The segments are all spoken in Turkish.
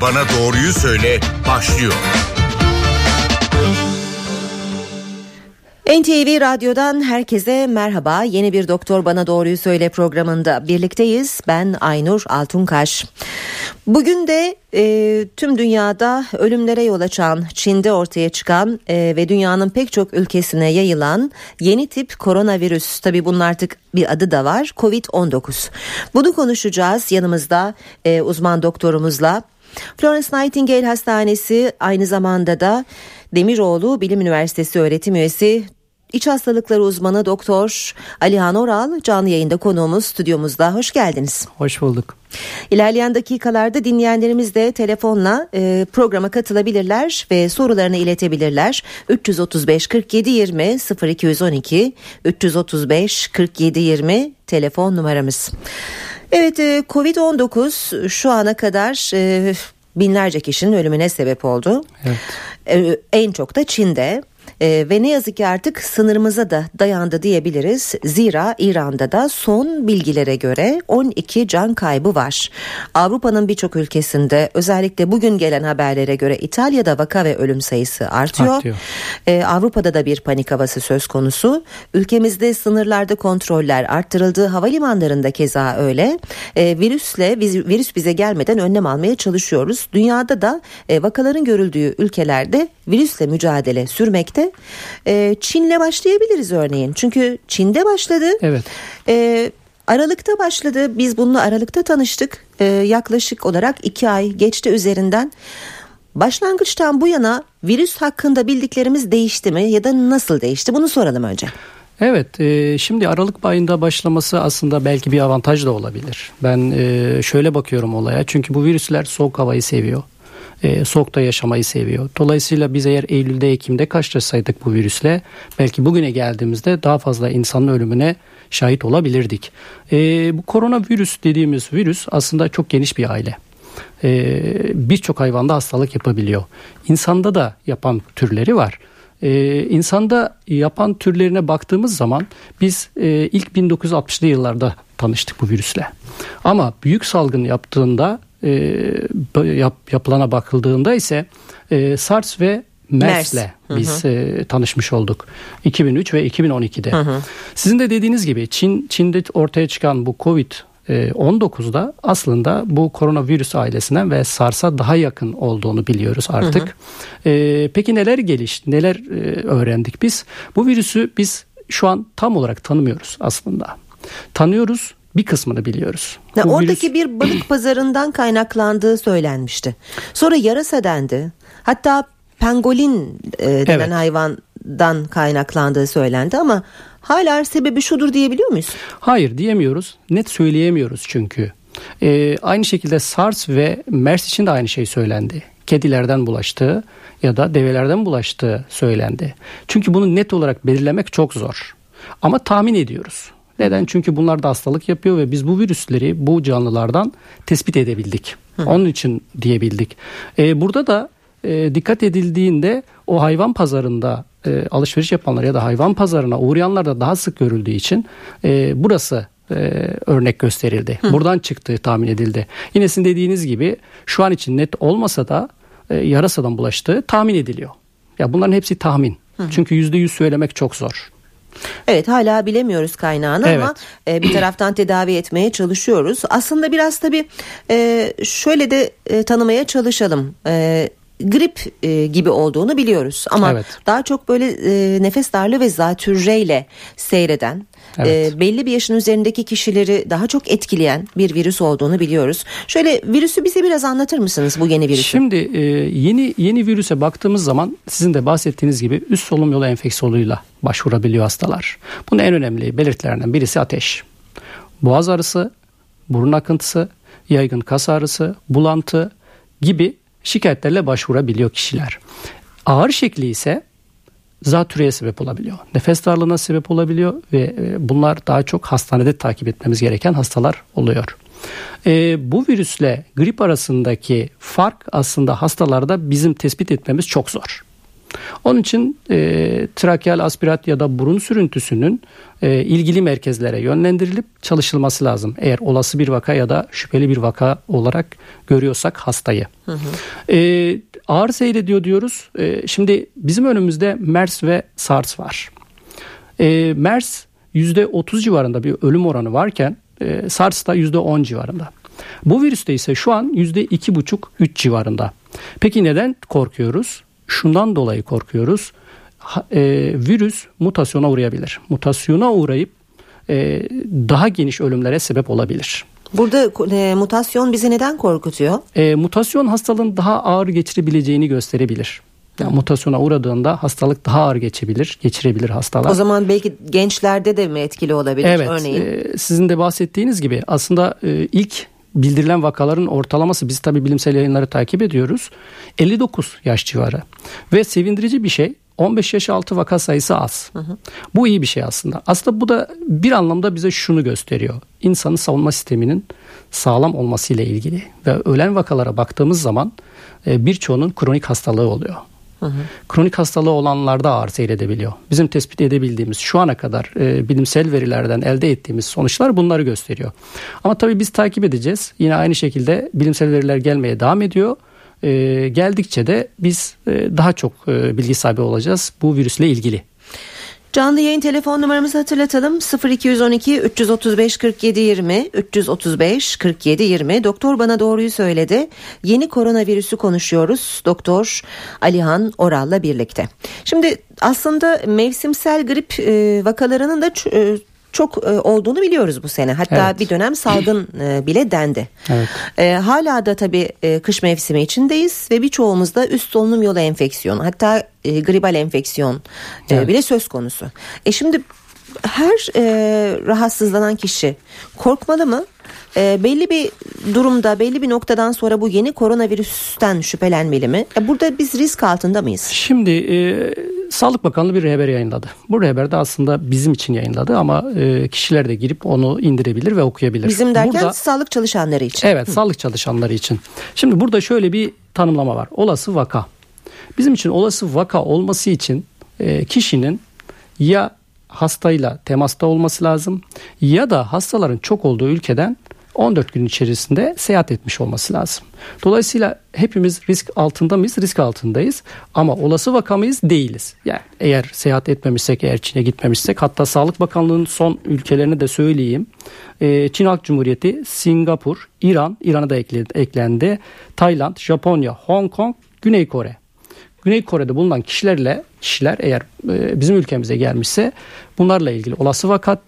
Bana Doğruyu Söyle başlıyor. NTV Radyo'dan herkese merhaba. Yeni bir Doktor Bana Doğruyu Söyle programında birlikteyiz. Ben Aynur Altunkaş. Bugün de e, tüm dünyada ölümlere yol açan, Çin'de ortaya çıkan e, ve dünyanın pek çok ülkesine yayılan yeni tip koronavirüs. Tabi bunun artık bir adı da var. Covid-19. Bunu konuşacağız yanımızda e, uzman doktorumuzla. Florence Nightingale Hastanesi aynı zamanda da Demiroğlu Bilim Üniversitesi öğretim üyesi İç hastalıkları uzmanı Doktor Alihan Oral canlı yayında konuğumuz stüdyomuzda. Hoş geldiniz. Hoş bulduk. İlerleyen dakikalarda dinleyenlerimiz de telefonla e, programa katılabilirler ve sorularını iletebilirler. 335 47 20 0212 335 47 20 telefon numaramız. Evet e, Covid-19 şu ana kadar e, binlerce kişinin ölümüne sebep oldu. Evet. E, en çok da Çin'de. E, ve ne yazık ki artık sınırımıza da dayandı diyebiliriz. Zira İran'da da son bilgilere göre 12 can kaybı var. Avrupa'nın birçok ülkesinde özellikle bugün gelen haberlere göre İtalya'da vaka ve ölüm sayısı artıyor. artıyor. E, Avrupa'da da bir panik havası söz konusu. Ülkemizde sınırlarda kontroller arttırıldı. Havalimanlarında keza öyle. E, virüsle virüs bize gelmeden önlem almaya çalışıyoruz. Dünyada da e, vakaların görüldüğü ülkelerde virüsle mücadele sürmekte e, Çin'le başlayabiliriz örneğin. Çünkü Çin'de başladı. Evet. E, Aralık'ta başladı. Biz bununla Aralık'ta tanıştık. E, yaklaşık olarak iki ay geçti üzerinden. Başlangıçtan bu yana virüs hakkında bildiklerimiz değişti mi ya da nasıl değişti? Bunu soralım önce. Evet, e, şimdi Aralık ayında başlaması aslında belki bir avantaj da olabilir. Ben e, şöyle bakıyorum olaya. Çünkü bu virüsler soğuk havayı seviyor e, soğukta yaşamayı seviyor. Dolayısıyla biz eğer Eylül'de Ekim'de karşılaşsaydık bu virüsle belki bugüne geldiğimizde daha fazla insanın ölümüne şahit olabilirdik. E, bu koronavirüs dediğimiz virüs aslında çok geniş bir aile. E, Birçok hayvanda hastalık yapabiliyor. İnsanda da yapan türleri var. Ee, insanda yapan türlerine baktığımız zaman biz e, ilk 1960'lı yıllarda tanıştık bu virüsle. Ama büyük salgın yaptığında e, yap, yapılana bakıldığında ise e, SARS ve MERS'le biz E, tanışmış olduk. 2003 ve 2012'de. Hı hı. Sizin de dediğiniz gibi Çin Çin'de ortaya çıkan bu Covid 19'da aslında bu koronavirüs ailesinden ve SARS'a daha yakın olduğunu biliyoruz artık. Hı hı. E, peki neler geliş, neler e, öğrendik biz? Bu virüsü biz şu an tam olarak tanımıyoruz aslında. Tanıyoruz bir kısmını biliyoruz. Ya oradaki virüs... bir balık pazarından kaynaklandığı söylenmişti. Sonra yarasa dendi. Hatta pangolin e, denen evet. hayvandan kaynaklandığı söylendi ama hala sebebi şudur diyebiliyor muyuz? Hayır diyemiyoruz. Net söyleyemiyoruz çünkü. Ee, aynı şekilde SARS ve MERS için de aynı şey söylendi. Kedilerden bulaştığı ya da develerden bulaştığı söylendi. Çünkü bunu net olarak belirlemek çok zor. Ama tahmin ediyoruz. Neden? Çünkü bunlar da hastalık yapıyor ve biz bu virüsleri bu canlılardan tespit edebildik. Hı. Onun için diyebildik. Ee, burada da e, dikkat edildiğinde o hayvan pazarında e, alışveriş yapanlar ya da hayvan pazarına uğrayanlar da daha sık görüldüğü için e, burası e, örnek gösterildi. Hı. Buradan çıktığı tahmin edildi. Yine sizin dediğiniz gibi şu an için net olmasa da e, yarasadan bulaştığı tahmin ediliyor. Ya bunların hepsi tahmin. Hı. Çünkü yüzde yüz söylemek çok zor. Evet hala bilemiyoruz kaynağını evet. ama e, bir taraftan tedavi etmeye çalışıyoruz. Aslında biraz tabii e, şöyle de e, tanımaya çalışalım. E, grip e, gibi olduğunu biliyoruz ama evet. daha çok böyle e, nefes darlığı ve zatürreyle seyreden Evet. E, belli bir yaşın üzerindeki kişileri daha çok etkileyen bir virüs olduğunu biliyoruz. Şöyle virüsü bize biraz anlatır mısınız bu yeni virüsü? Şimdi e, yeni yeni virüse baktığımız zaman sizin de bahsettiğiniz gibi üst solunum yolu enfeksiyonuyla başvurabiliyor hastalar. Bunun en önemli belirtilerinden birisi ateş. Boğaz ağrısı, burun akıntısı, yaygın kas ağrısı, bulantı gibi şikayetlerle başvurabiliyor kişiler. Ağır şekli ise zatürreye sebep olabiliyor. Nefes darlığına sebep olabiliyor ve e, bunlar daha çok hastanede takip etmemiz gereken hastalar oluyor. E, bu virüsle grip arasındaki fark aslında hastalarda bizim tespit etmemiz çok zor. Onun için e, trakeal aspirat ya da burun sürüntüsünün e, ilgili merkezlere yönlendirilip çalışılması lazım. Eğer olası bir vaka ya da şüpheli bir vaka olarak görüyorsak hastayı. Hı hı. E, ağır seyrediyor diyoruz. E, şimdi bizim önümüzde MERS ve SARS var. E, MERS %30 civarında bir ölüm oranı varken e, SARS da %10 civarında. Bu virüste ise şu an %2,5-3 civarında. Peki neden korkuyoruz? Şundan dolayı korkuyoruz. E, virüs mutasyona uğrayabilir. Mutasyona uğrayıp e, daha geniş ölümlere sebep olabilir. Burada e, mutasyon bizi neden korkutuyor? E, mutasyon hastalığın daha ağır geçirebileceğini gösterebilir. Yani mutasyona uğradığında hastalık daha ağır geçebilir, geçirebilir hastalar. O zaman belki gençlerde de mi etkili olabilir evet, örneğin? E, sizin de bahsettiğiniz gibi aslında e, ilk bildirilen vakaların ortalaması biz tabi bilimsel yayınları takip ediyoruz. 59 yaş civarı. Ve sevindirici bir şey 15 yaş altı vaka sayısı az. Hı hı. Bu iyi bir şey aslında. Aslında bu da bir anlamda bize şunu gösteriyor. İnsanın savunma sisteminin sağlam olması ile ilgili ve ölen vakalara baktığımız zaman e, birçoğunun kronik hastalığı oluyor. Hı hı. Kronik hastalığı olanlarda ağır seyredebiliyor. Bizim tespit edebildiğimiz şu ana kadar e, bilimsel verilerden elde ettiğimiz sonuçlar bunları gösteriyor. Ama tabii biz takip edeceğiz. Yine aynı şekilde bilimsel veriler gelmeye devam ediyor. E, geldikçe de biz e, daha çok e, bilgi sahibi olacağız bu virüsle ilgili. Canlı yayın telefon numaramızı hatırlatalım. 0212 335 47 20 335 47 20 doktor bana doğruyu söyledi. Yeni koronavirüsü konuşuyoruz. Doktor Alihan Oral'la birlikte. Şimdi aslında mevsimsel grip e, vakalarının da e, çok e, olduğunu biliyoruz bu sene. Hatta evet. bir dönem salgın e, bile dendi. Evet. E, hala da tabii e, kış mevsimi içindeyiz ve birçoğumuzda üst solunum yolu enfeksiyonu hatta e, gribal enfeksiyon e, evet. bile söz konusu. E şimdi her e, rahatsızlanan kişi korkmalı mı? E, belli bir durumda belli bir noktadan sonra bu yeni koronavirüsten şüphelenmeli mi? E, burada biz risk altında mıyız? Şimdi e, Sağlık Bakanlığı bir rehber yayınladı. Bu rehber de aslında bizim için yayınladı ama e, kişiler de girip onu indirebilir ve okuyabilir. Bizim derken burada, sağlık çalışanları için. Evet Hı. sağlık çalışanları için. Şimdi burada şöyle bir tanımlama var. Olası vaka. Bizim için olası vaka olması için e, kişinin ya hastayla temasta olması lazım ya da hastaların çok olduğu ülkeden 14 gün içerisinde seyahat etmiş olması lazım. Dolayısıyla hepimiz risk altında mıyız? Risk altındayız. Ama olası vaka mıyız? Değiliz. Yani eğer seyahat etmemişsek, eğer Çin'e gitmemişsek hatta Sağlık Bakanlığı'nın son ülkelerini de söyleyeyim. Ee, Çin Halk Cumhuriyeti, Singapur, İran, İran'a da eklendi. Tayland, Japonya, Hong Kong, Güney Kore. Güney Kore'de bulunan kişilerle kişiler eğer e, bizim ülkemize gelmişse bunlarla ilgili olası vakat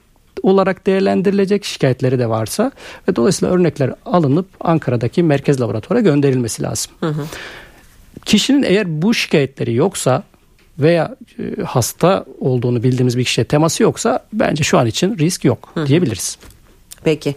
olarak değerlendirilecek şikayetleri de varsa ve dolayısıyla örnekler alınıp Ankara'daki merkez laboratuvara gönderilmesi lazım. Hı hı. Kişinin eğer bu şikayetleri yoksa veya e, hasta olduğunu bildiğimiz bir kişiye teması yoksa bence şu an için risk yok hı hı. diyebiliriz. Peki.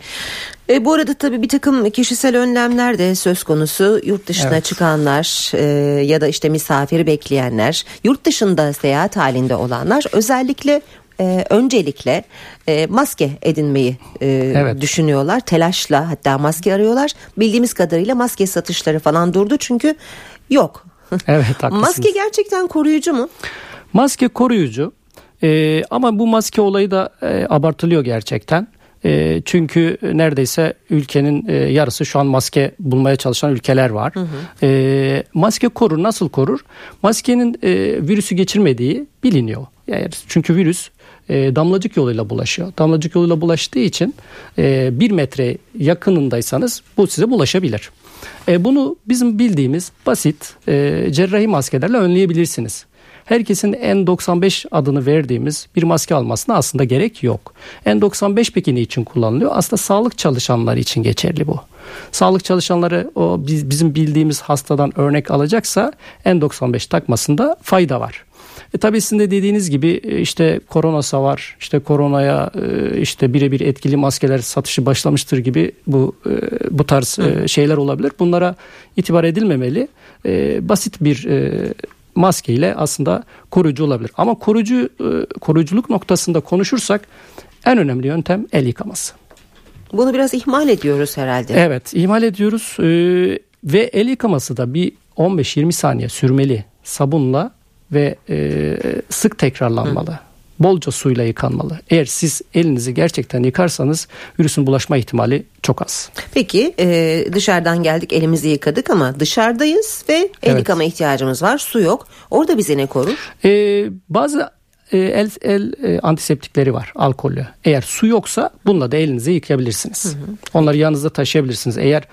E, bu arada tabii bir takım kişisel önlemler de söz konusu. Yurt dışına evet. çıkanlar e, ya da işte misafiri bekleyenler, yurt dışında seyahat halinde olanlar özellikle e, öncelikle e, maske edinmeyi e, evet. düşünüyorlar. Telaşla hatta maske arıyorlar. Bildiğimiz kadarıyla maske satışları falan durdu çünkü yok. Evet haklısınız. Maske gerçekten koruyucu mu? Maske koruyucu e, ama bu maske olayı da e, abartılıyor gerçekten. E, çünkü neredeyse ülkenin e, yarısı şu an maske bulmaya çalışan ülkeler var. Hı hı. E, maske korur nasıl korur? Maskenin e, virüsü geçirmediği biliniyor. Yani çünkü virüs e, damlacık yoluyla bulaşıyor. Damlacık yoluyla bulaştığı için e, bir metre yakınındaysanız bu size bulaşabilir. E, bunu bizim bildiğimiz basit e, cerrahi maskelerle önleyebilirsiniz. Herkesin N95 adını verdiğimiz bir maske almasına aslında gerek yok. N95 peki ne için kullanılıyor? Aslında sağlık çalışanları için geçerli bu. Sağlık çalışanları o bizim bildiğimiz hastadan örnek alacaksa N95 takmasında fayda var. E tabii sizin de dediğiniz gibi e, işte korona var, işte koronaya e, işte birebir etkili maskeler satışı başlamıştır gibi bu e, bu tarz Hı. şeyler olabilir. Bunlara itibar edilmemeli. Basit bir maskeyle aslında koruyucu olabilir. Ama koruyucu koruyuculuk noktasında konuşursak en önemli yöntem el yıkaması. Bunu biraz ihmal ediyoruz herhalde. Evet, ihmal ediyoruz ve el yıkaması da bir 15-20 saniye sürmeli sabunla ve e, sık tekrarlanmalı. Hı. Bolca suyla yıkanmalı. Eğer siz elinizi gerçekten yıkarsanız virüsün bulaşma ihtimali çok az. Peki e, dışarıdan geldik elimizi yıkadık ama dışarıdayız ve el evet. yıkama ihtiyacımız var. Su yok. Orada bize ne korur? E, bazı e, el, el e, antiseptikleri var alkollü. Eğer su yoksa bununla da elinizi yıkayabilirsiniz. Hı hı. Onları yanınızda taşıyabilirsiniz. Eğer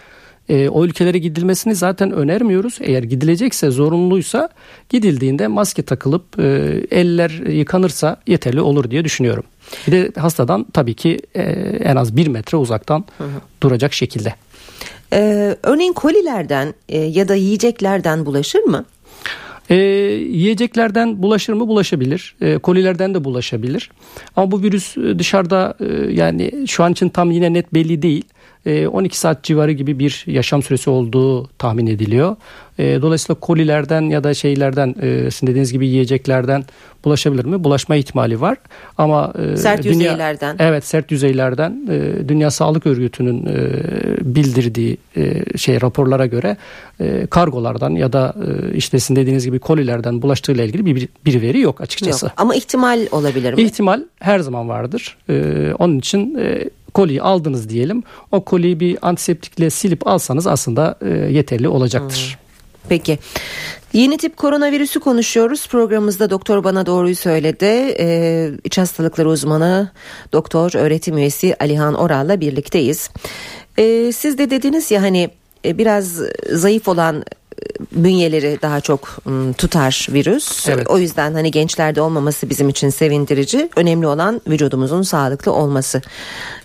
e, o ülkelere gidilmesini zaten önermiyoruz. Eğer gidilecekse zorunluysa gidildiğinde maske takılıp e, eller yıkanırsa yeterli olur diye düşünüyorum. Bir de hastadan tabii ki e, en az bir metre uzaktan hı hı. duracak şekilde. Ee, örneğin kolilerden e, ya da yiyeceklerden bulaşır mı? E, yiyeceklerden bulaşır mı? Bulaşabilir. E, kolilerden de bulaşabilir. Ama bu virüs e, dışarıda e, yani şu an için tam yine net belli değil. 12 saat civarı gibi bir yaşam süresi olduğu tahmin ediliyor. Dolayısıyla kolilerden ya da şeylerden sizin dediğiniz gibi yiyeceklerden bulaşabilir mi? Bulaşma ihtimali var. Ama sert dünya, yüzeylerden. Evet, sert yüzeylerden Dünya Sağlık Örgütü'nün bildirdiği şey raporlara göre kargolardan ya da işte sizin dediğiniz gibi kolilerden bulaştığıyla ilgili bir, bir veri yok açıkçası. Yok. Ama ihtimal olabilir mi? İhtimal her zaman vardır. Onun için koliyi aldınız diyelim. O koliyi bir antiseptikle silip alsanız aslında e, yeterli olacaktır. Hmm. Peki. Yeni tip koronavirüsü konuşuyoruz. Programımızda doktor bana doğruyu söyledi. Ee, iç hastalıkları uzmanı doktor öğretim üyesi Alihan Oral'la birlikteyiz. Ee, siz de dediniz ya hani biraz zayıf olan bünyeleri daha çok tutar virüs. Evet. O yüzden hani gençlerde olmaması bizim için sevindirici. Önemli olan vücudumuzun sağlıklı olması.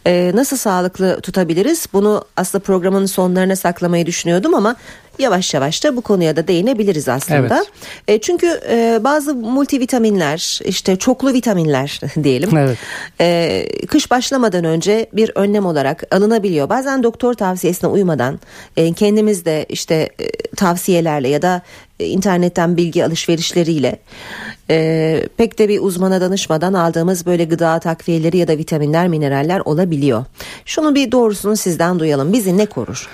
Ee, nasıl sağlıklı tutabiliriz? Bunu aslında programın sonlarına saklamayı düşünüyordum ama yavaş yavaş da bu konuya da değinebiliriz aslında. Evet. E, çünkü e, bazı multivitaminler işte çoklu vitaminler diyelim evet. e, kış başlamadan önce bir önlem olarak alınabiliyor. Bazen doktor tavsiyesine uymadan e, kendimiz de işte e, tavsiyelerle ya da e, internetten bilgi alışverişleriyle e, pek de bir uzmana danışmadan aldığımız böyle gıda takviyeleri ya da vitaminler mineraller olabiliyor. Şunu bir doğrusunu sizden duyalım bizi ne korur?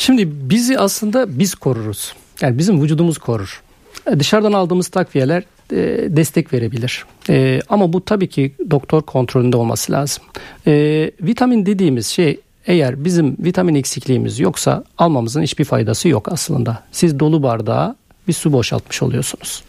Şimdi bizi aslında biz koruruz. Yani bizim vücudumuz korur. E, dışarıdan aldığımız takviyeler e, destek verebilir. E, ama bu tabii ki doktor kontrolünde olması lazım. Vitamin dediğimiz şey eğer bizim vitamin eksikliğimiz yoksa almamızın hiçbir faydası yok aslında. Siz dolu bardağa bir su boşaltmış oluyorsunuz.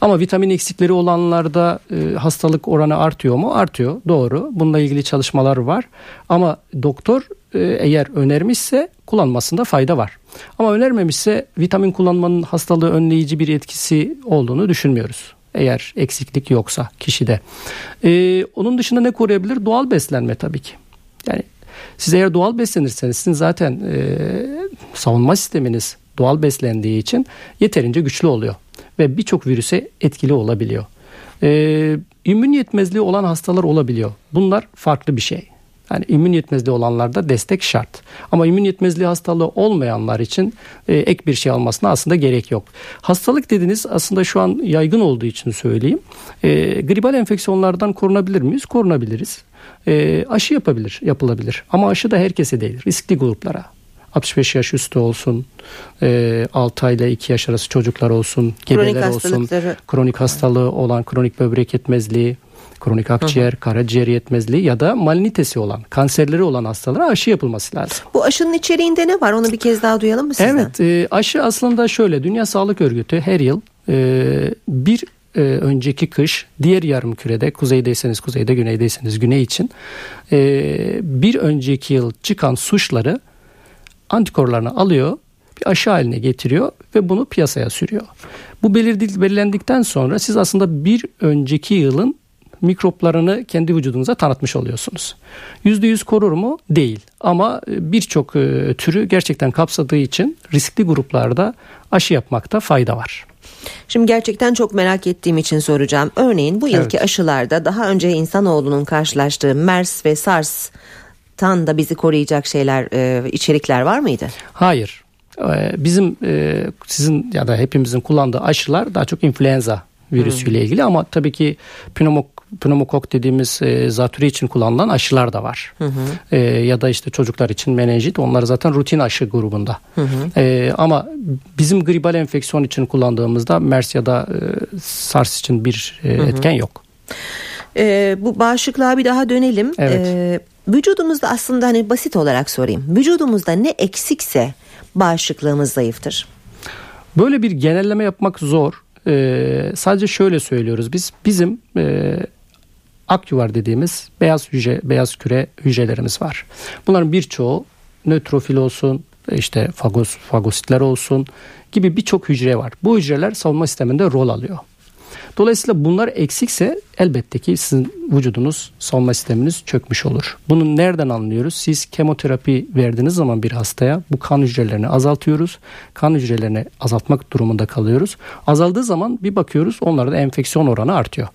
Ama vitamin eksikleri olanlarda e, hastalık oranı artıyor mu? Artıyor. Doğru. Bununla ilgili çalışmalar var. Ama doktor eğer önermişse kullanmasında fayda var. Ama önermemişse vitamin kullanmanın hastalığı önleyici bir etkisi olduğunu düşünmüyoruz. Eğer eksiklik yoksa kişide. Ee, onun dışında ne koruyabilir? Doğal beslenme tabii ki. Yani siz eğer doğal beslenirseniz sizin zaten e, savunma sisteminiz doğal beslendiği için yeterince güçlü oluyor. Ve birçok virüse etkili olabiliyor. Ee, immün yetmezliği olan hastalar olabiliyor. Bunlar farklı bir şey. Yani immün yetmezliği olanlarda destek şart. Ama immün yetmezliği hastalığı olmayanlar için e, ek bir şey almasına aslında gerek yok. Hastalık dediniz aslında şu an yaygın olduğu için söyleyeyim. E, gribal enfeksiyonlardan korunabilir miyiz? Korunabiliriz. E, aşı yapabilir, yapılabilir. Ama aşı da herkese değil, riskli gruplara. 65 yaş üstü olsun, e, 6 ile 2 yaş arası çocuklar olsun, gebeler olsun, kronik hastalığı olan kronik böbrek yetmezliği, kronik akciğer, Hı-hı. karaciğer yetmezliği ya da malinitesi olan, kanserleri olan hastalara aşı yapılması lazım. Bu aşının içeriğinde ne var? Onu bir kez daha duyalım mı sizden? Evet, e, aşı aslında şöyle. Dünya Sağlık Örgütü her yıl e, bir e, önceki kış diğer yarım kürede kuzeydeyseniz kuzeyde güneydeyseniz güney için e, bir önceki yıl çıkan suçları antikorlarını alıyor bir aşı haline getiriyor ve bunu piyasaya sürüyor. Bu belirlendikten sonra siz aslında bir önceki yılın mikroplarını kendi vücudunuza tanıtmış oluyorsunuz. %100 korur mu? Değil. Ama e, birçok e, türü gerçekten kapsadığı için riskli gruplarda aşı yapmakta fayda var. Şimdi gerçekten çok merak ettiğim için soracağım. Örneğin bu yılki evet. aşılarda daha önce insanoğlunun karşılaştığı MERS ve SARS tan da bizi koruyacak şeyler, e, içerikler var mıydı? Hayır. Bizim sizin ya da hepimizin kullandığı aşılar daha çok influenza virüsüyle hmm. ilgili ama tabii ki pneumok pneumokok dediğimiz e, zatürre için kullanılan aşılar da var. Hı hı. E, ya da işte çocuklar için menenjit onlar zaten rutin aşı grubunda. Hı hı. E, ama bizim gribal enfeksiyon için kullandığımızda MERS ya da e, SARS için bir e, hı hı. etken yok. E, bu bağışıklığa bir daha dönelim. Evet. E, vücudumuzda aslında hani basit olarak sorayım. Vücudumuzda ne eksikse bağışıklığımız zayıftır. Böyle bir genelleme yapmak zor. Ee, sadece şöyle söylüyoruz biz bizim e, akyuvar dediğimiz beyaz hücre beyaz küre hücrelerimiz var. Bunların birçoğu nötrofil olsun işte fagos fagositler olsun gibi birçok hücre var. Bu hücreler savunma sisteminde rol alıyor. Dolayısıyla bunlar eksikse elbette ki sizin vücudunuz savunma sisteminiz çökmüş olur. Bunu nereden anlıyoruz? Siz kemoterapi verdiğiniz zaman bir hastaya bu kan hücrelerini azaltıyoruz. Kan hücrelerini azaltmak durumunda kalıyoruz. Azaldığı zaman bir bakıyoruz onlarda enfeksiyon oranı artıyor.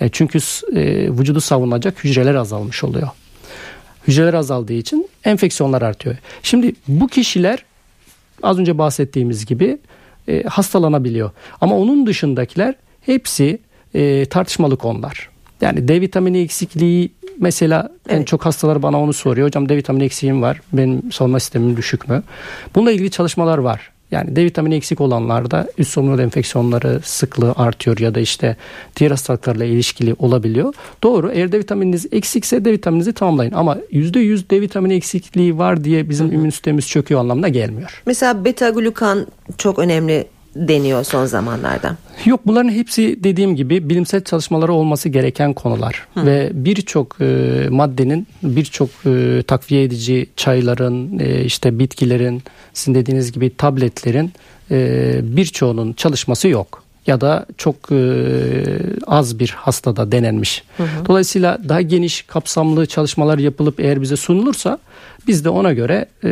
Yani çünkü e, vücudu savunacak hücreler azalmış oluyor. Hücreler azaldığı için enfeksiyonlar artıyor. Şimdi bu kişiler az önce bahsettiğimiz gibi e, hastalanabiliyor. Ama onun dışındakiler Hepsi e, tartışmalı konular. Yani D vitamini eksikliği mesela evet. en çok hastalar bana onu soruyor. Hocam D vitamini eksiğim var. Benim savunma sistemim düşük mü? Bununla ilgili çalışmalar var. Yani D vitamini eksik olanlarda üst solunum enfeksiyonları sıklığı artıyor ya da işte diğer hastalıklarla ilişkili olabiliyor. Doğru eğer D vitamininiz eksikse D vitamininizi tamamlayın ama %100 D vitamini eksikliği var diye bizim immün sistemimiz çöküyor anlamına gelmiyor. Mesela beta glukan çok önemli deniyor son zamanlarda. Yok bunların hepsi dediğim gibi bilimsel çalışmaları olması gereken konular Hı. ve birçok e, maddenin birçok e, takviye edici çayların e, işte bitkilerin sizin dediğiniz gibi tabletlerin e, birçoğunun çalışması yok ya da çok e, az bir hastada denenmiş. Hı hı. Dolayısıyla daha geniş kapsamlı çalışmalar yapılıp eğer bize sunulursa biz de ona göre e,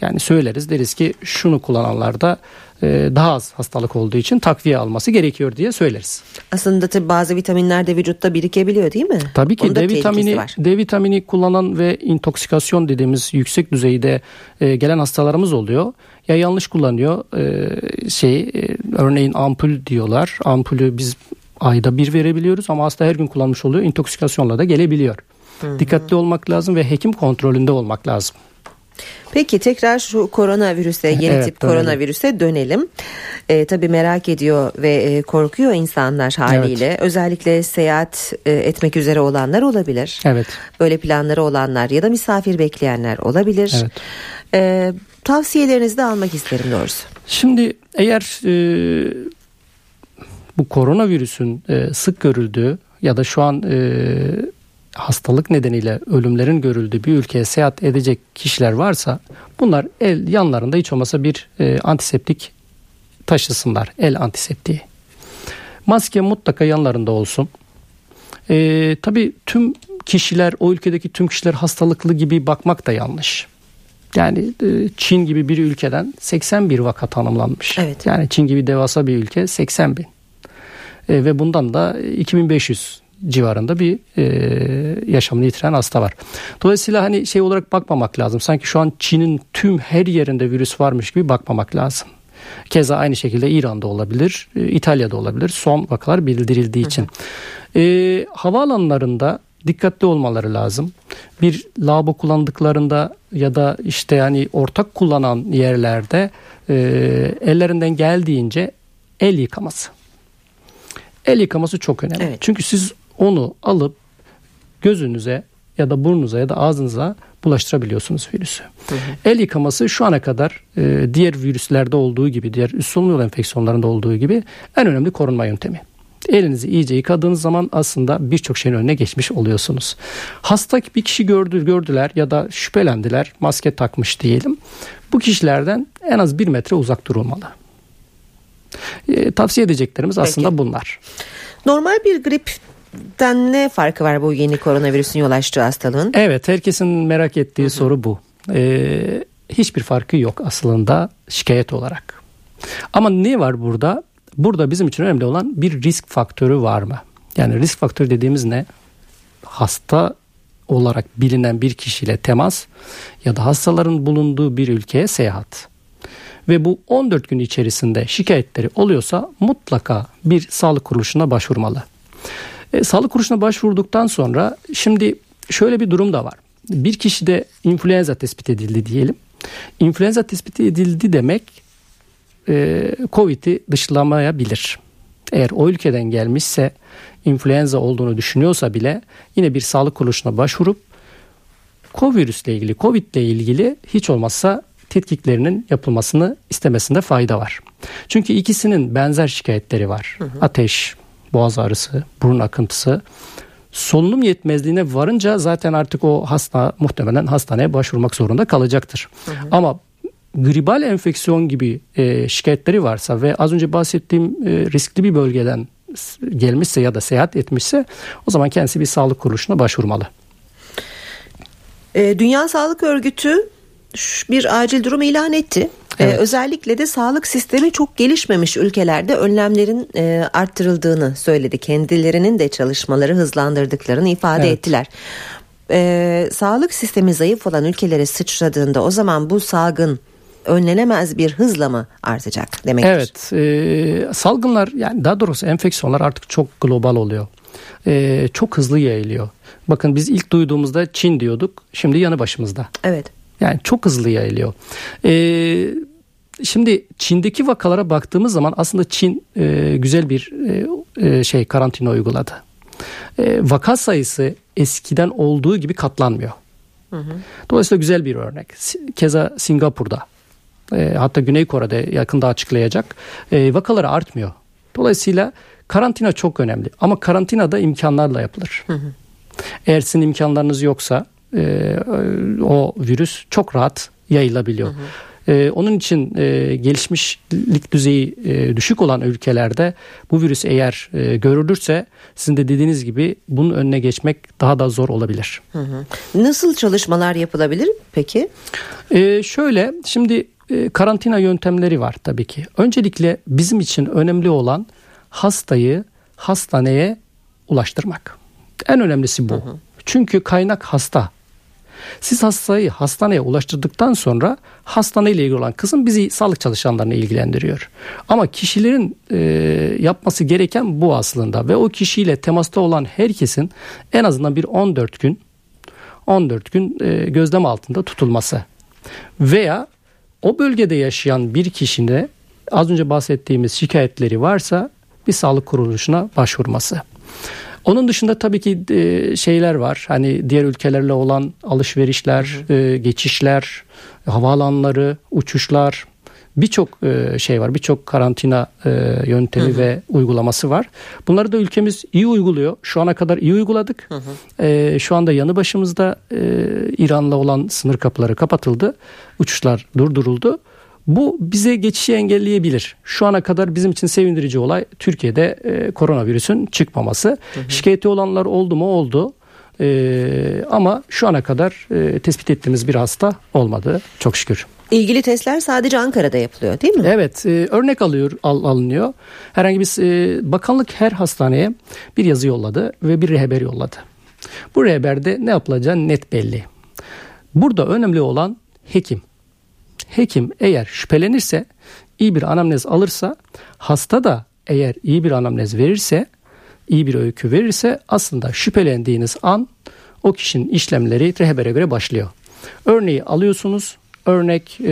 yani söyleriz deriz ki şunu kullananlarda e, daha az hastalık olduğu için takviye alması gerekiyor diye söyleriz. Aslında tabii bazı vitaminler de vücutta birikebiliyor değil mi? Tabii ki D vitamini D vitamini kullanan ve intoksikasyon dediğimiz yüksek düzeyde e, gelen hastalarımız oluyor. Ya yanlış kullanıyor e, şey e, örneğin ampul diyorlar. Ampulü biz ayda bir verebiliyoruz ama hasta her gün kullanmış oluyor. İntoksikasyonla da gelebiliyor. Hı-hı. Dikkatli olmak lazım ve hekim kontrolünde olmak lazım. Peki tekrar şu koronavirüse yeni evet, tip dönelim. koronavirüse dönelim. E, tabii merak ediyor ve e, korkuyor insanlar haliyle. Evet. Özellikle seyahat e, etmek üzere olanlar olabilir. Evet. Böyle planları olanlar ya da misafir bekleyenler olabilir. Evet. E, tavsiyelerinizi de almak isterim doğrusu. Şimdi eğer e, bu koronavirüsün e, sık görüldüğü ya da şu an e, hastalık nedeniyle ölümlerin görüldüğü bir ülkeye seyahat edecek kişiler varsa bunlar el yanlarında hiç olmasa bir e, antiseptik taşısınlar. El antiseptiği. Maske mutlaka yanlarında olsun. E, tabii tüm kişiler o ülkedeki tüm kişiler hastalıklı gibi bakmak da yanlış. Yani e, Çin gibi bir ülkeden 81 vaka tanımlanmış. Evet. Yani Çin gibi devasa bir ülke 80 bin. E, ve bundan da 2500 civarında bir e, yaşamını yitiren hasta var. Dolayısıyla hani şey olarak bakmamak lazım. Sanki şu an Çin'in tüm her yerinde virüs varmış gibi bakmamak lazım. Keza aynı şekilde İran'da olabilir, e, İtalya'da olabilir. Son vakalar bildirildiği için. Hı hı. E, havaalanlarında dikkatli olmaları lazım. Bir lavabo kullandıklarında ya da işte yani ortak kullanan yerlerde e, ellerinden geldiğince el yıkaması. El yıkaması çok önemli. Evet. Çünkü siz onu alıp gözünüze ya da burnunuza ya da ağzınıza bulaştırabiliyorsunuz virüsü. Hı hı. El yıkaması şu ana kadar e, diğer virüslerde olduğu gibi, diğer üst solunum yolu enfeksiyonlarında olduğu gibi en önemli korunma yöntemi. Elinizi iyice yıkadığınız zaman aslında birçok şeyin önüne geçmiş oluyorsunuz. Hasta bir kişi gördü, gördüler ya da şüphelendiler, maske takmış diyelim. Bu kişilerden en az bir metre uzak durulmalı. E, tavsiye edeceklerimiz Peki. aslında bunlar. Normal bir grip den ne farkı var bu yeni koronavirüsün yol açtığı hastalığın? Evet herkesin merak ettiği Hı-hı. soru bu. Ee, hiçbir farkı yok aslında şikayet olarak. Ama ne var burada? Burada bizim için önemli olan bir risk faktörü var mı? Yani risk faktörü dediğimiz ne? Hasta olarak bilinen bir kişiyle temas ya da hastaların bulunduğu bir ülkeye seyahat. Ve bu 14 gün içerisinde şikayetleri oluyorsa mutlaka bir sağlık kuruluşuna başvurmalı. E, sağlık kuruluşuna başvurduktan sonra şimdi şöyle bir durum da var. Bir kişide influenza tespit edildi diyelim. İnfluenza tespit edildi demek e, Covid'i dışlamayabilir. Eğer o ülkeden gelmişse influenza olduğunu düşünüyorsa bile yine bir sağlık kuruluşuna başvurup COVID ile ilgili, Covid ile ilgili hiç olmazsa tetkiklerinin yapılmasını istemesinde fayda var. Çünkü ikisinin benzer şikayetleri var. Hı hı. Ateş, boğaz ağrısı, burun akıntısı. Solunum yetmezliğine varınca zaten artık o hasta muhtemelen hastaneye başvurmak zorunda kalacaktır. Hı hı. Ama gribal enfeksiyon gibi e, şikayetleri varsa ve az önce bahsettiğim e, riskli bir bölgeden gelmişse ya da seyahat etmişse o zaman kendisi bir sağlık kuruluşuna başvurmalı. E, Dünya Sağlık Örgütü bir acil durum ilan etti. Ee, evet. Ee, özellikle de sağlık sistemi çok gelişmemiş ülkelerde önlemlerin e, arttırıldığını söyledi. Kendilerinin de çalışmaları hızlandırdıklarını ifade evet. ettiler. Ee, sağlık sistemi zayıf olan ülkelere sıçradığında o zaman bu salgın önlenemez bir hızla mı artacak demektir? Evet, e, salgınlar yani daha doğrusu enfeksiyonlar artık çok global oluyor. E, çok hızlı yayılıyor. Bakın biz ilk duyduğumuzda Çin diyorduk, şimdi yanı başımızda. Evet. Yani çok hızlı yayılıyor. Ee, şimdi Çin'deki vakalara baktığımız zaman aslında Çin e, güzel bir e, e, şey karantina uyguladı. E, vaka sayısı eskiden olduğu gibi katlanmıyor. Hı hı. Dolayısıyla güzel bir örnek. Keza Singapur'da e, hatta Güney Kore'de yakında açıklayacak e, vakaları artmıyor. Dolayısıyla karantina çok önemli ama karantina da imkanlarla yapılır. Hı hı. Eğer sizin imkanlarınız yoksa e, o virüs çok rahat yayılabiliyor. Hı hı. E, onun için e, gelişmişlik düzeyi e, düşük olan ülkelerde bu virüs eğer e, görülürse sizin de dediğiniz gibi bunun önüne geçmek daha da zor olabilir. Hı hı. Nasıl çalışmalar yapılabilir peki? E, şöyle şimdi e, karantina yöntemleri var tabii ki. Öncelikle bizim için önemli olan hastayı hastaneye ulaştırmak. En önemlisi bu. Hı hı. Çünkü kaynak hasta. Siz hastayı hastaneye ulaştırdıktan sonra hastaneyle ilgili olan kısım bizi sağlık çalışanlarını ilgilendiriyor. Ama kişilerin e, yapması gereken bu aslında ve o kişiyle temasta olan herkesin en azından bir 14 gün 14 gün e, gözlem altında tutulması veya o bölgede yaşayan bir kişinin az önce bahsettiğimiz şikayetleri varsa bir sağlık kuruluşuna başvurması. Onun dışında tabii ki e, şeyler var. Hani diğer ülkelerle olan alışverişler. E, geçişler, havaalanları, uçuşlar birçok e, şey var. Birçok karantina yöntemi hı hı. ve uygulaması var. Bunları da ülkemiz iyi uyguluyor. Şu ana kadar iyi uyguladık. Hı hı. Şu anda yanı başımızda İran'la olan sınır kapıları kapatıldı. Uçuşlar durduruldu. Bu bize geçişi engelleyebilir. Şu ana kadar bizim için sevindirici olay Türkiye'de e, koronavirüsün çıkmaması. Hı hı. Şikayeti olanlar oldu mu oldu. E, ama şu ana kadar e, tespit ettiğimiz bir hasta olmadı çok şükür. İlgili testler sadece Ankara'da yapılıyor değil mi? Evet e, örnek alıyor al, alınıyor. Herhangi bir e, bakanlık her hastaneye bir yazı yolladı ve bir rehber yolladı. Bu rehberde ne yapılacağı net belli. Burada önemli olan hekim hekim eğer şüphelenirse iyi bir anamnez alırsa hasta da eğer iyi bir anamnez verirse iyi bir öykü verirse aslında şüphelendiğiniz an o kişinin işlemleri rehbere göre başlıyor. Örneği alıyorsunuz. Örnek e,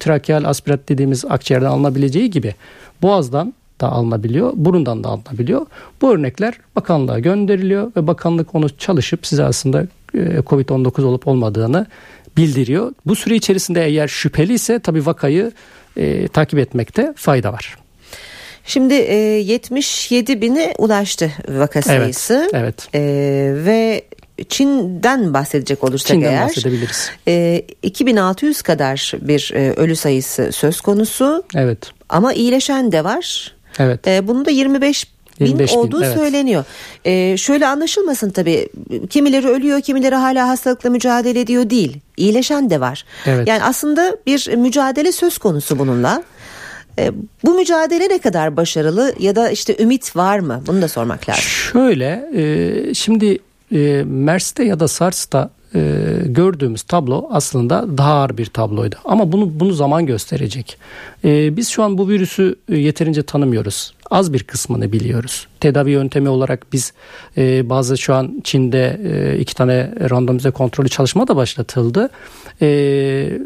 trakeal aspirat dediğimiz akciğerden alınabileceği gibi boğazdan da alınabiliyor, burundan da alınabiliyor. Bu örnekler bakanlığa gönderiliyor ve bakanlık onu çalışıp size aslında e, COVID-19 olup olmadığını bildiriyor. Bu süre içerisinde eğer şüpheli ise tabii vakayı e, takip etmekte fayda var. Şimdi e, 77 bine ulaştı vaka sayısı. Evet. evet. E, ve Çin'den bahsedecek olursak Çin'den eğer bahsedebiliriz. E, 2600 kadar bir e, ölü sayısı söz konusu. Evet. Ama iyileşen de var. Evet. E, bunu da 25 bin olduğu bin, evet. söyleniyor. Ee, şöyle anlaşılmasın tabii. Kimileri ölüyor, kimileri hala hastalıkla mücadele ediyor değil. İyileşen de var. Evet. Yani aslında bir mücadele söz konusu bununla. Ee, bu mücadele ne kadar başarılı ya da işte ümit var mı? Bunu da sormak lazım. Şöyle, e, şimdi e, MERS'te ya da SARS'ta e, gördüğümüz tablo aslında daha ağır bir tabloydu. Ama bunu bunu zaman gösterecek. E, biz şu an bu virüsü e, yeterince tanımıyoruz. Az bir kısmını biliyoruz. Tedavi yöntemi olarak biz e, bazı şu an Çin'de e, iki tane randomize kontrolü çalışma da başlatıldı. E,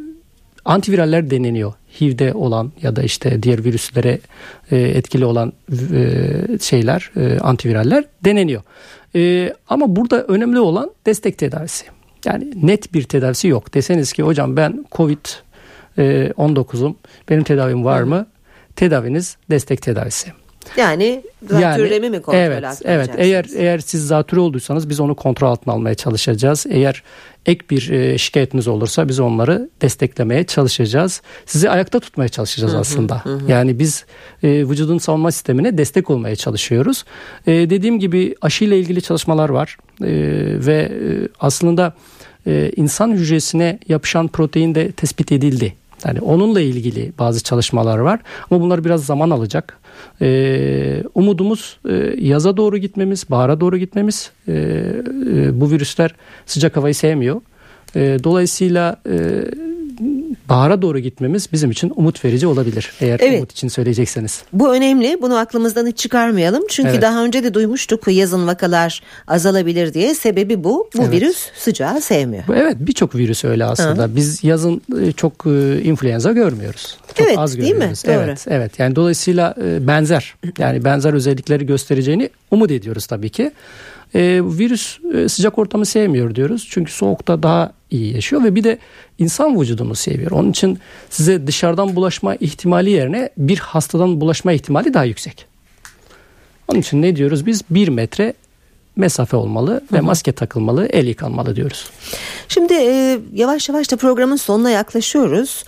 antiviraller deneniyor. HIV'de olan ya da işte diğer virüslere e, etkili olan e, şeyler, e, antiviraller deneniyor. E, ama burada önemli olan destek tedavisi. Yani net bir tedavisi yok. Deseniz ki hocam ben Covid 19'um benim tedavim var mı? Tedaviniz destek tedavisi. Yani zatürremi yani, mi kontrol evet, evet. Eğer eğer siz zatürre olduysanız biz onu kontrol altına almaya çalışacağız. Eğer ek bir e, şikayetiniz olursa biz onları desteklemeye çalışacağız. Sizi ayakta tutmaya çalışacağız hı hı, aslında. Hı. Yani biz e, vücudun savunma sistemine destek olmaya çalışıyoruz. E, dediğim gibi aşıyla ilgili çalışmalar var e, ve e, aslında e, insan hücresine yapışan protein de tespit edildi. Yani onunla ilgili bazı çalışmalar var ama bunlar biraz zaman alacak. Ee, umudumuz e, yaza doğru gitmemiz, bahara doğru gitmemiz. Ee, e, bu virüsler sıcak havayı sevmiyor. Ee, dolayısıyla e, bahara doğru gitmemiz bizim için umut verici olabilir. Eğer evet. umut için söyleyecekseniz. Bu önemli. Bunu aklımızdan hiç çıkarmayalım. Çünkü evet. daha önce de duymuştuk yazın vakalar azalabilir diye. Sebebi bu. Bu evet. virüs sıcağı sevmiyor. Evet birçok virüs öyle aslında. Ha. Biz yazın e, çok e, influenza görmüyoruz. Çok evet, az görüyoruz. Değil mi? Doğru. Evet, evet. Yani dolayısıyla e, benzer. Yani benzer özellikleri göstereceğini umut ediyoruz tabii ki. E, virüs e, sıcak ortamı sevmiyor diyoruz. Çünkü soğukta daha iyi yaşıyor ve bir de insan vücudunu seviyor. Onun için size dışarıdan bulaşma ihtimali yerine bir hastadan bulaşma ihtimali daha yüksek. Onun için ne diyoruz biz? Bir metre mesafe olmalı ve maske takılmalı, el yıkanmalı diyoruz. Şimdi e, yavaş yavaş da programın sonuna yaklaşıyoruz.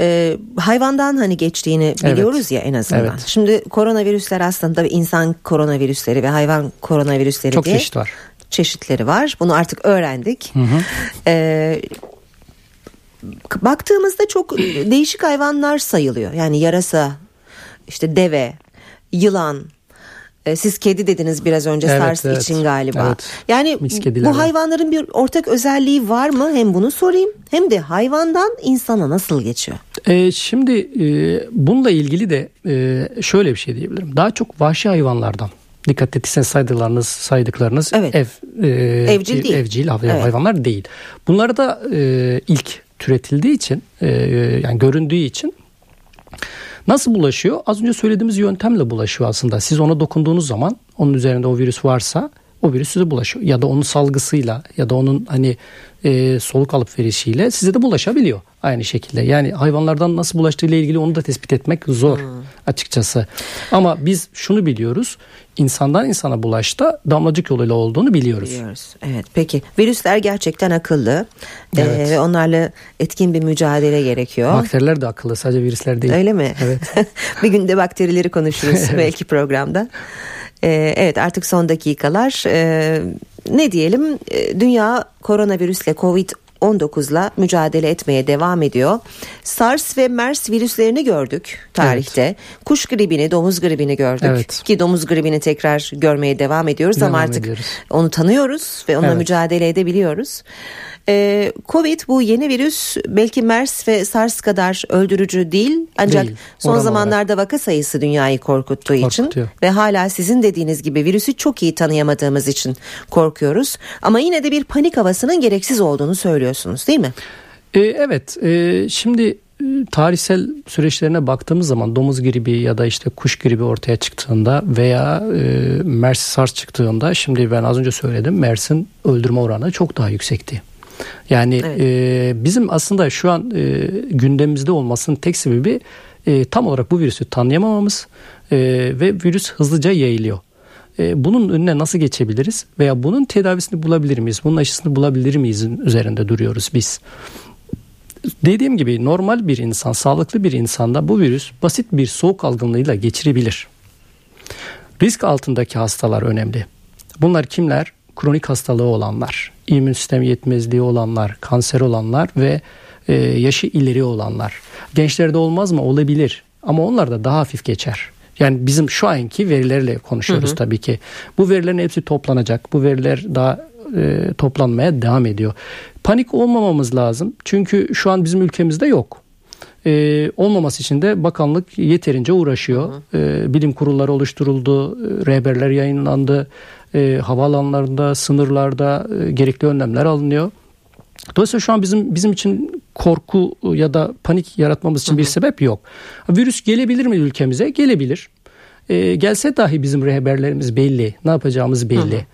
E, hayvandan hani geçtiğini biliyoruz evet. ya en azından. Evet. Şimdi koronavirüsler aslında insan koronavirüsleri ve hayvan koronavirüsleri Çok diye çeşit var. çeşitleri var. Bunu artık öğrendik. Hı hı. E, baktığımızda çok değişik hayvanlar sayılıyor. Yani yarasa, işte deve, yılan, e, siz kedi dediniz biraz önce evet, SARS evet. için galiba. Evet. Yani bu hayvanların bir ortak özelliği var mı? Hem bunu sorayım hem de hayvandan insana nasıl geçiyor? Ee, şimdi e, bununla ilgili de e, şöyle bir şey diyebilirim. Daha çok vahşi hayvanlardan dikkat ettiyseniz saydıklarınız saydıklarınız evet. ev e, evcil değil. evcil evet. hayvanlar değil. Bunlar da e, ilk türetildiği için e, yani göründüğü için Nasıl bulaşıyor? Az önce söylediğimiz yöntemle bulaşıyor aslında. Siz ona dokunduğunuz zaman onun üzerinde o virüs varsa o virüs size bulaşıyor. Ya da onun salgısıyla ya da onun hani e, soluk alıp verişiyle size de bulaşabiliyor aynı şekilde. Yani hayvanlardan nasıl bulaştığı ile ilgili onu da tespit etmek zor hmm. açıkçası. Ama biz şunu biliyoruz. insandan insana bulaşta damlacık yoluyla olduğunu biliyoruz. Biliyoruz. Evet. Peki virüsler gerçekten akıllı. Ee, evet. Ee, onlarla etkin bir mücadele gerekiyor. Bakteriler de akıllı. Sadece virüsler değil. Öyle mi? Evet. bir günde bakterileri konuşuruz evet. belki programda. Ee, evet artık son dakikalar. Ee, ne diyelim? Ee, dünya koronavirüsle Covid 19'la mücadele etmeye devam ediyor. SARS ve MERS virüslerini gördük tarihte. Evet. Kuş gribini, domuz gribini gördük. Evet. Ki domuz gribini tekrar görmeye devam ediyoruz devam ama artık ediyoruz. onu tanıyoruz ve onunla evet. mücadele edebiliyoruz. Ee, Covid bu yeni virüs belki MERS ve SARS kadar öldürücü değil ancak değil, son zamanlarda olarak. vaka sayısı dünyayı korkuttuğu için ve hala sizin dediğiniz gibi virüsü çok iyi tanıyamadığımız için korkuyoruz. Ama yine de bir panik havasının gereksiz olduğunu söylüyorsunuz değil mi? Ee, evet e, şimdi e, tarihsel süreçlerine baktığımız zaman domuz gribi ya da işte kuş gribi ortaya çıktığında veya e, MERS SARS çıktığında şimdi ben az önce söyledim MERS'in öldürme oranı çok daha yüksekti. Yani evet. e, bizim aslında şu an e, gündemimizde olmasının tek sebebi e, tam olarak bu virüsü tanıyamamamız e, ve virüs hızlıca yayılıyor. E, bunun önüne nasıl geçebiliriz veya bunun tedavisini bulabilir miyiz? Bunun aşısını bulabilir miyiz üzerinde duruyoruz biz. Dediğim gibi normal bir insan, sağlıklı bir insanda bu virüs basit bir soğuk algınlığıyla geçirebilir. Risk altındaki hastalar önemli. Bunlar kimler? Kronik hastalığı olanlar, immün sistem yetmezliği olanlar, kanser olanlar ve e, yaşı ileri olanlar. Gençlerde olmaz mı? Olabilir. Ama onlar da daha hafif geçer. Yani bizim şu anki verilerle konuşuyoruz hı hı. tabii ki. Bu verilerin hepsi toplanacak. Bu veriler daha e, toplanmaya devam ediyor. Panik olmamamız lazım. Çünkü şu an bizim ülkemizde yok. Ee, olmaması için de bakanlık yeterince uğraşıyor. Ee, bilim kurulları oluşturuldu, e, rehberler yayınlandı, e, havaalanlarında, sınırlarda e, gerekli önlemler alınıyor. Dolayısıyla şu an bizim bizim için korku ya da panik yaratmamız için bir sebep yok. Virüs gelebilir mi ülkemize? Gelebilir. Ee, gelse dahi bizim rehberlerimiz belli, ne yapacağımız belli.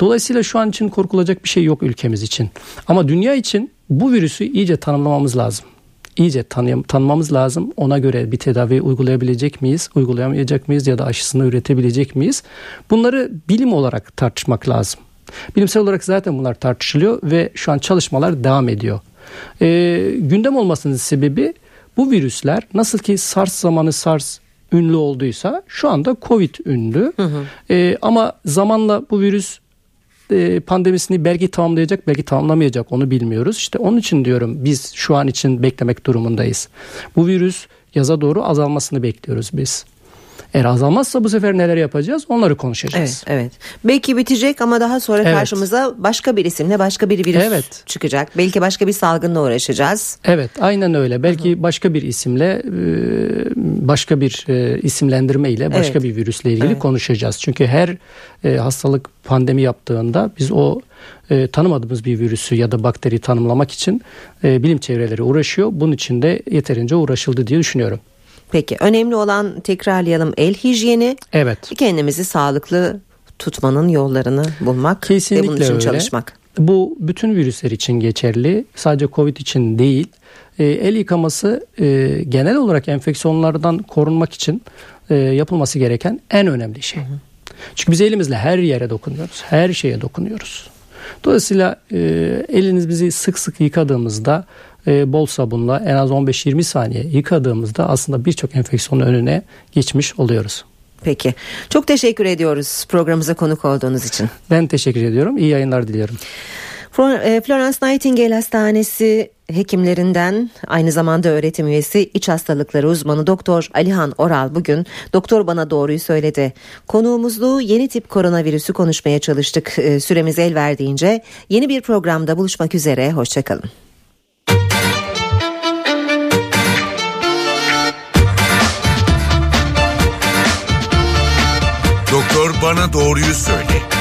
Dolayısıyla şu an için korkulacak bir şey yok ülkemiz için. Ama dünya için bu virüsü iyice tanımlamamız lazım. İyice tanı tanımamız lazım. Ona göre bir tedavi uygulayabilecek miyiz, uygulayamayacak mıyız ya da aşısını üretebilecek miyiz? Bunları bilim olarak tartışmak lazım. Bilimsel olarak zaten bunlar tartışılıyor ve şu an çalışmalar devam ediyor. Ee, gündem olmasının sebebi bu virüsler nasıl ki SARS zamanı SARS ünlü olduysa şu anda Covid ünlü. Hı hı. Ee, ama zamanla bu virüs e, pandemisini belki tamamlayacak belki tamamlamayacak onu bilmiyoruz. İşte onun için diyorum biz şu an için beklemek durumundayız. Bu virüs yaza doğru azalmasını bekliyoruz biz. Eğer azalmazsa bu sefer neler yapacağız onları konuşacağız. Evet, evet. Belki bitecek ama daha sonra evet. karşımıza başka bir isimle başka bir virüs evet. çıkacak. Belki başka bir salgınla uğraşacağız. Evet aynen öyle. Belki Hı-hı. başka bir isimle başka bir isimlendirme ile başka evet. bir virüsle ilgili evet. konuşacağız. Çünkü her hastalık pandemi yaptığında biz o e, tanımadığımız bir virüsü ya da bakteri tanımlamak için e, bilim çevreleri uğraşıyor. Bunun için de yeterince uğraşıldı diye düşünüyorum. Peki önemli olan tekrarlayalım el hijyeni. Evet. Kendimizi sağlıklı tutmanın yollarını bulmak Kesinlikle ve bunun için öyle. çalışmak. Bu bütün virüsler için geçerli. Sadece Covid için değil. E, el yıkaması e, genel olarak enfeksiyonlardan korunmak için e, yapılması gereken en önemli şey. Hı hı. Çünkü biz elimizle her yere dokunuyoruz. Her şeye dokunuyoruz. Dolayısıyla e, eliniz bizi sık sık yıkadığımızda e, bol sabunla en az 15-20 saniye yıkadığımızda aslında birçok enfeksiyonun önüne geçmiş oluyoruz. Peki. Çok teşekkür ediyoruz programımıza konuk olduğunuz için. Ben teşekkür ediyorum. İyi yayınlar diliyorum. E, Florence Nightingale Hastanesi hekimlerinden aynı zamanda öğretim üyesi iç hastalıkları uzmanı Doktor Alihan Oral bugün doktor bana doğruyu söyledi. Konuğumuzlu yeni tip koronavirüsü konuşmaya çalıştık. E, süremiz el verdiğince yeni bir programda buluşmak üzere. Hoşçakalın. Bana doğruyu söyle.